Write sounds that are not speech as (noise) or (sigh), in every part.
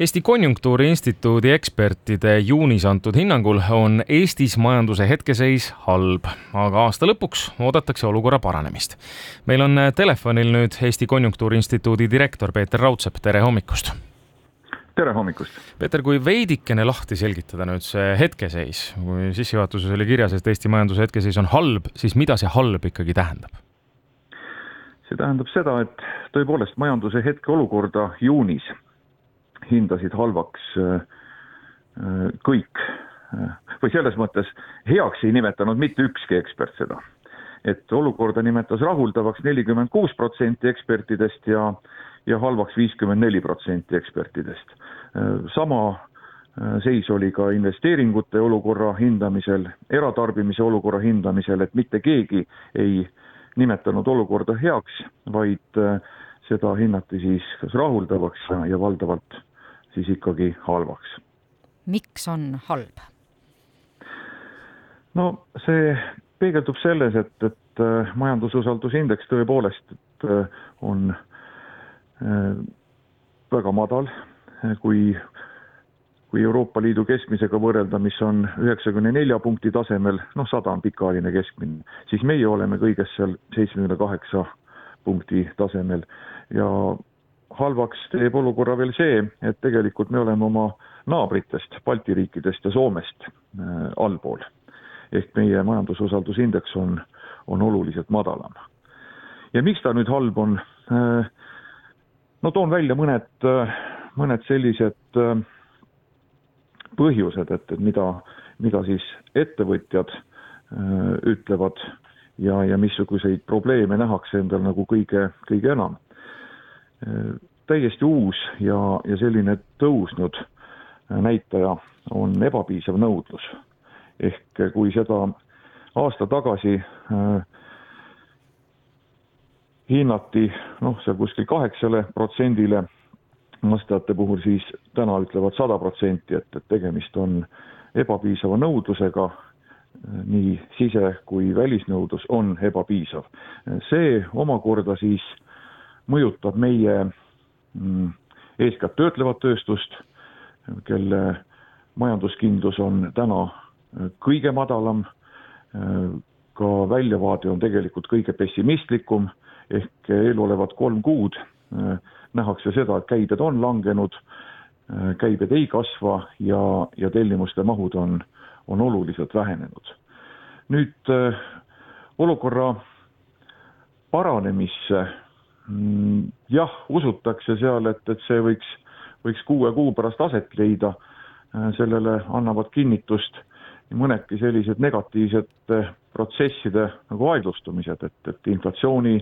Eesti Konjunktuuri Instituudi ekspertide juunis antud hinnangul on Eestis majanduse hetkeseis halb, aga aasta lõpuks oodatakse olukorra paranemist. meil on telefonil nüüd Eesti Konjunktuuri Instituudi direktor Peeter Raudsepp, tere hommikust! tere hommikust! Peeter, kui veidikene lahti selgitada nüüd see hetkeseis, kui sissejuhatuses oli kirjas, et Eesti majanduse hetkeseis on halb, siis mida see halb ikkagi tähendab? see tähendab seda, et tõepoolest majanduse hetkeolukorda juunis hindasid halvaks äh, äh, kõik või selles mõttes heaks ei nimetanud mitte ükski ekspert seda. et olukorda nimetas rahuldavaks nelikümmend kuus protsenti ekspertidest ja, ja halvaks viiskümmend neli protsenti ekspertidest. Äh, sama seis oli ka investeeringute olukorra hindamisel, eratarbimise olukorra hindamisel, et mitte keegi ei nimetanud olukorda heaks, vaid seda hinnati siis kas rahuldavaks ja valdavalt siis ikkagi halvaks. miks on halb? no see peegeldub selles, et, et äh, majandususaldusindeks tõepoolest, et äh, on äh, väga madal, kui, kui Euroopa Liidu keskmisega võrrelda, mis on üheksakümne nelja punkti tasemel, noh, sada on pikaajaline keskmine, siis meie oleme kõigest seal seitsmekümne kaheksa punkti tasemel ja halvaks teeb olukorra veel see, et tegelikult me oleme oma naabritest, Balti riikidest ja Soomest äh, allpool. ehk meie majandususaldusindeks on, on oluliselt madalam. ja miks ta nüüd halb on äh,? no toon välja mõned äh,, mõned sellised põhjused, et, et mida, mida siis ettevõtjad ütlevad ja, ja missuguseid probleeme nähakse endal nagu kõige, kõige enam täiesti uus ja, ja selline tõusnud näitaja on ebapiisav nõudlus. ehk kui seda aasta tagasi äh, hinnati noh, seal kuskil kaheksale protsendile vastajate puhul, siis täna ütlevad sada protsenti, et, et tegemist on ebapiisava nõudlusega, nii sise- kui välisnõudlus on ebapiisav. see omakorda siis mõjutab meie mm, eeskätt töötlevat tööstust, kelle majanduskindlus on täna äh, kõige madalam, äh, ka väljavaade on tegelikult kõige pessimistlikum, ehk eelolevad kolm kuud äh, nähakse seda, et käibed on langenud, käibed ei kasva ja, ja tellimuste mahud on, on oluliselt vähenenud. nüüd olukorra paranemisse jah, usutakse seal, et, et see võiks, võiks kuue kuu pärast aset leida. Äh, sellele annavad kinnitust nii mõnedki sellised negatiivsed äh, protsesside nagu aeglustumised, et, et inflatsiooni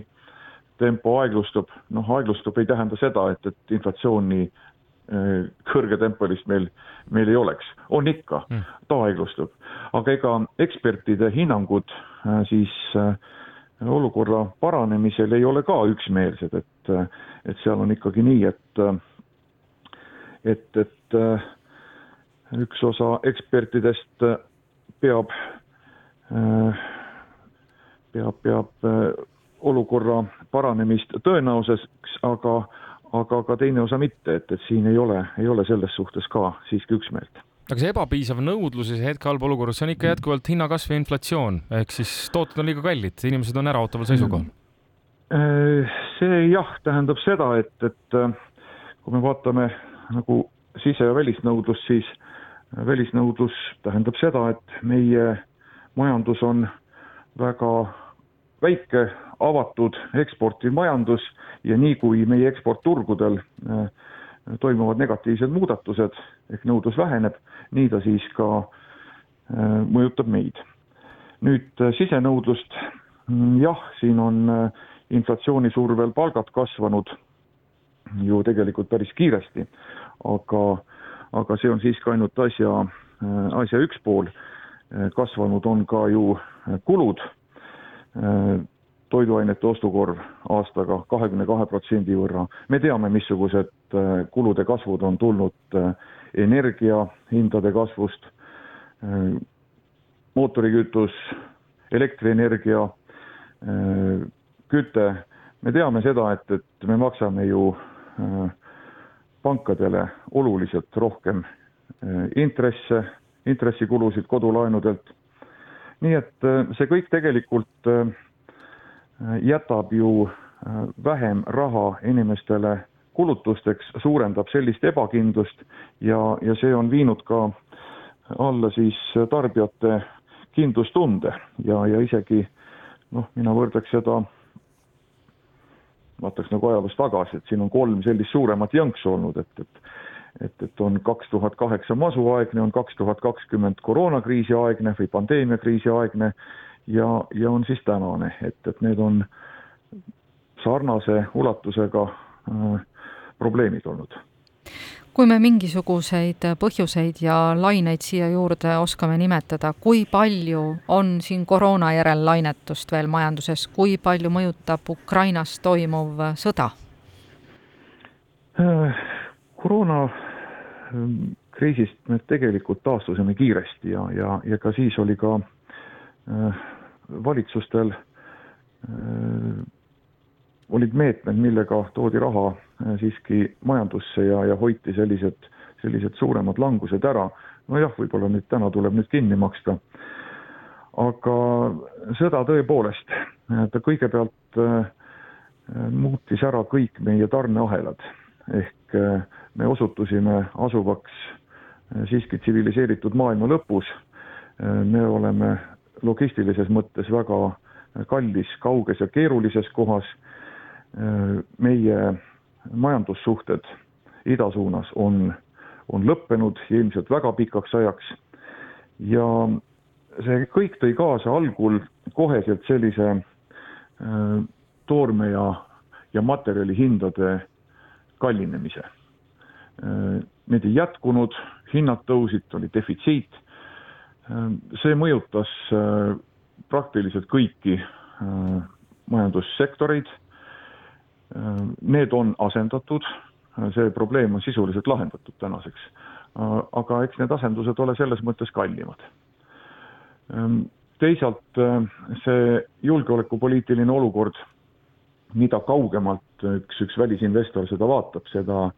tempo aeglustub, noh, aeglustub ei tähenda seda, et, et inflatsiooni äh, kõrgetempolist meil, meil ei oleks, on ikka, hmm. ta aeglustub. aga ega ekspertide hinnangud siis äh, olukorra paranemisel ei ole ka üksmeelsed, et, et seal on ikkagi nii, et, et, et üks osa ekspertidest peab, peab, peab olukorra paranemist tõenäoliseks, aga, aga ka teine osa mitte, et, et siin ei ole, ei ole selles suhtes ka siiski üksmeelt aga see ebapiisav nõudlus ja see hetke halb olukorras, see on ikka jätkuvalt hinnakasv ja inflatsioon, ehk siis tooted on liiga kallid, inimesed on äraootaval seisukohal. Äh, see jah, tähendab seda, et, et äh, kui me vaatame nagu sise- ja välisnõudlust, siis äh, välisnõudlus tähendab seda, et meie majandus on väga väike, avatud, eksportiv majandus ja nii kui meie eksportturgudel toimuvad negatiivsed muudatused ehk nõudlus väheneb, nii ta siis ka äh, mõjutab meid. nüüd äh, sisenõudlust, mm, jah, siin on äh, inflatsiooni survel palgad kasvanud ju tegelikult päris kiiresti, aga, aga see on siiski ainult asja, asja üks pool. kasvanud on ka ju kulud, toiduainete ostukorv aastaga kahekümne kahe protsendi võrra. me teame, missugused kulude kasvud on tulnud energiahindade kasvust, mootorikütus, elektrienergia, küte, me teame seda, et, et me maksame ju pankadele oluliselt rohkem intresse, intressikulusid kodulaenudelt. nii et see kõik tegelikult jätab ju vähem raha inimestele kulutusteks, suurendab sellist ebakindlust ja, ja see on viinud ka alla siis tarbijate kindlustunde ja, ja isegi noh, mina võrdleks seda, vaataks nagu ajaloos tagasi, et siin on kolm sellist suuremat jõnksu olnud, et, et et, et on kaks tuhat kaheksa masuaegne, on kaks tuhat kakskümmend koroonakriisi aegne või pandeemiakriisi aegne ja, ja on siis tänane, et, et need on sarnase ulatusega äh, probleemid olnud. kui me mingisuguseid põhjuseid ja laineid siia juurde oskame nimetada, kui palju on siin koroona järel lainetust veel majanduses, kui palju mõjutab Ukrainas toimuv sõda? koroona ähm, kriisist me tegelikult taastusime kiiresti ja, ja, ja ka siis oli ka äh, valitsustel äh, olid meetmed, millega toodi raha äh, siiski majandusse ja, ja hoiti sellised, sellised suuremad langused ära. nojah, võib-olla nüüd täna tuleb nüüd kinni maksta. aga sõda tõepoolest, ta kõigepealt äh, muutis ära kõik meie tarneahelad ehk äh, me osutusime asuvaks siiski tsiviliseeritud maailma lõpus. me oleme logistilises mõttes väga kallis, kauges ja keerulises kohas meie majandussuhted ida suunas on, on lõppenud ilmselt väga pikaks ajaks ja see kõik tõi kaasa algul koheselt sellise äh, toorme ja, ja materjali hindade kallinemise äh,. Need ei jätkunud, hinnad tõusid, oli defitsiit äh,. see mõjutas äh, praktiliselt kõiki äh, majandussektoreid Need on asendatud, see probleem on sisuliselt lahendatud tänaseks. aga eks need asendused ole selles mõttes kallimad. teisalt see julgeolekupoliitiline olukord, mida kaugemalt üks, üks välisinvestor seda vaatab, seda,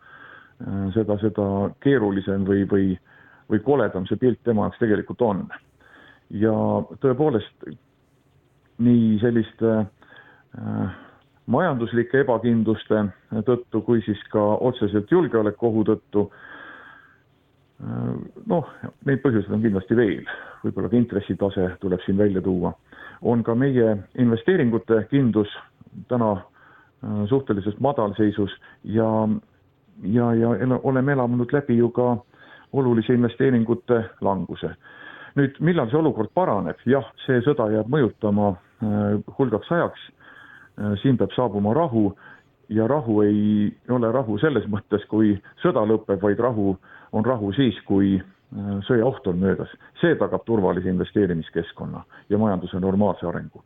seda, seda keerulisem või, või, või koledam see pilt tema jaoks tegelikult on. ja tõepoolest nii selliste äh, majanduslike ebakindluste tõttu kui siis ka otseselt julgeolekuohu tõttu. noh, neid põhjuseid on kindlasti veel, võib-olla ka intressitase tuleb siin välja tuua. on ka meie investeeringute kindlus täna äh, suhteliselt madalseisus ja, ja, ja oleme elanud läbi ju ka olulise investeeringute languse. nüüd, millal see olukord paraneb, jah, see sõda jääb mõjutama äh, hulgaks ajaks siin peab saabuma rahu ja rahu ei ole rahu selles mõttes, kui sõda lõpeb, vaid rahu on rahu siis, kui äh, sõjaoht on möödas. see tagab turvalise investeerimiskeskkonna ja majanduse normaalse arengu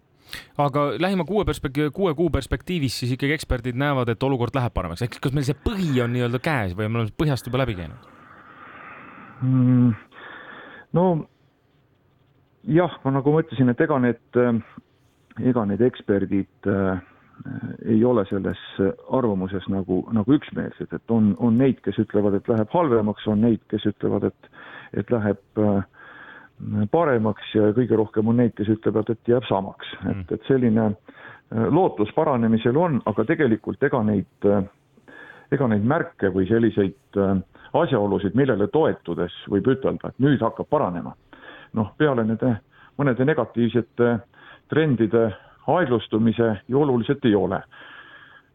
aga lähima kuue perspek-, kuue kuu perspektiivis siis ikkagi eksperdid näevad, et olukord läheb paremaks, ehk kas meil see põhi on nii-öelda käes või me oleme põhjast juba läbi käinud mm,? no jah, nagu ma ütlesin, et ega need äh, ega need eksperdid äh, ei ole selles arvamuses nagu, nagu üksmeelsed, et on, on neid, kes ütlevad, et läheb halvemaks, on neid, kes ütlevad, et, et läheb äh, paremaks ja kõige rohkem on neid, kes ütlevad, et jääb samaks mm., et, et selline äh, lootus paranemisel on, aga tegelikult ega neid, ega neid märke või selliseid asjaolusid, millele toetudes võib ütelda, et nüüd hakkab paranema. noh, peale nende mõnede negatiivsete trendide aeglustumise ju oluliselt ei ole.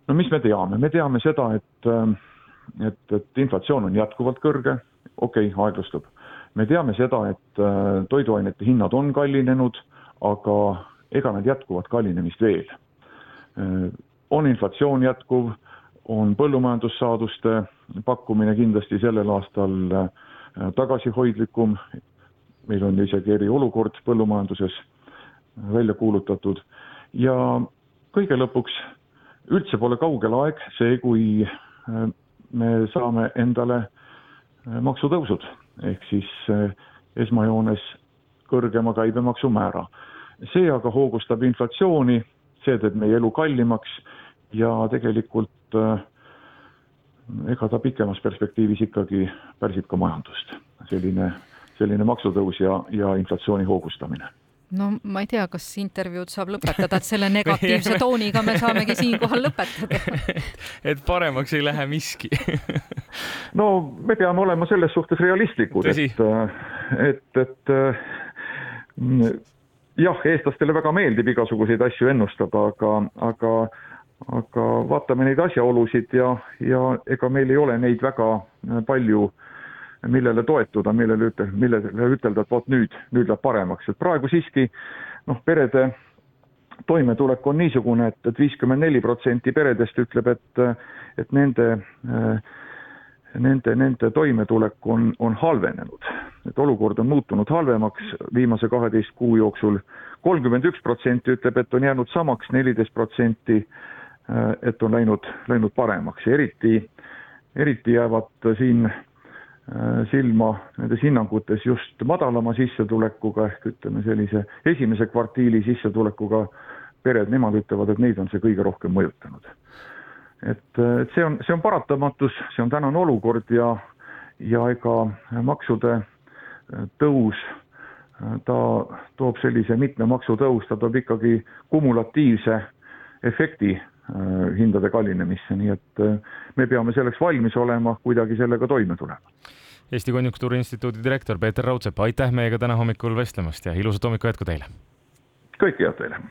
no mis me teame, me teame seda, et, et, et inflatsioon on jätkuvalt kõrge, okei okay,, aeglustub. me teame seda, et äh, toiduainete hinnad on kallinenud, aga ega nad jätkuvad kallinemist veel. Äh, on inflatsioon jätkuv, on põllumajandussaaduste pakkumine kindlasti sellel aastal äh, tagasihoidlikum, meil on isegi eriolukord põllumajanduses välja kuulutatud ja kõige lõpuks üldse pole kaugel aeg see, kui äh, me saame endale äh, maksutõusud ehk siis äh, esmajoones kõrgema käibemaksumäära. see aga hoogustab inflatsiooni, see teeb meie elu kallimaks ja tegelikult ega ta pikemas perspektiivis ikkagi pärsib ka majandust. selline, selline maksutõus ja, ja inflatsiooni hoogustamine no ma ei tea, kas intervjuud saab lõpetada, et selle negatiivse tooniga me saamegi siinkohal lõpetada. (laughs) Et paremaks ei lähe miski. (laughs) No me peame olema selles suhtes realistlikud, et, et, et jah, eestlastele väga meeldib igasuguseid asju ennustada, aga, aga aga vaatame neid asjaolusid ja, ja ega meil ei ole neid väga palju, millele toetuda, millele ütel-, millele ütelda, et vot nüüd, nüüd läheb paremaks, et praegu siiski noh, perede toimetulek on niisugune et, et, et viiskümmend neli protsenti peredest ütleb, et, et nende, nende, nende toimetulek on, on halvenenud. et olukord on muutunud halvemaks viimase kaheteist kuu jooksul. kolmkümmend üks protsenti ütleb, et on jäänud samaks, neliteist protsenti et on läinud, läinud paremaks ja eriti, eriti jäävad siin silma nendes hinnangutes just madalama sissetulekuga ehk ütleme sellise esimese kvartiili sissetulekuga pered, nemad ütlevad, et neid on see kõige rohkem mõjutanud. et, et see on, see on paratamatus, see on tänane olukord ja, ja ega maksude tõus, ta toob sellise mitme maksu tõus, ta toob ikkagi kumulatiivse efekti Äh, hindade kallinemisse, nii et äh, me peame selleks valmis olema, kuidagi sellega toime tulema. Eesti Konjunktuuriinstituudi direktor Peeter Raudsepp, aitäh meiega täna hommikul vestlemast ja ilusat hommiku jätku teile! kõike head teile!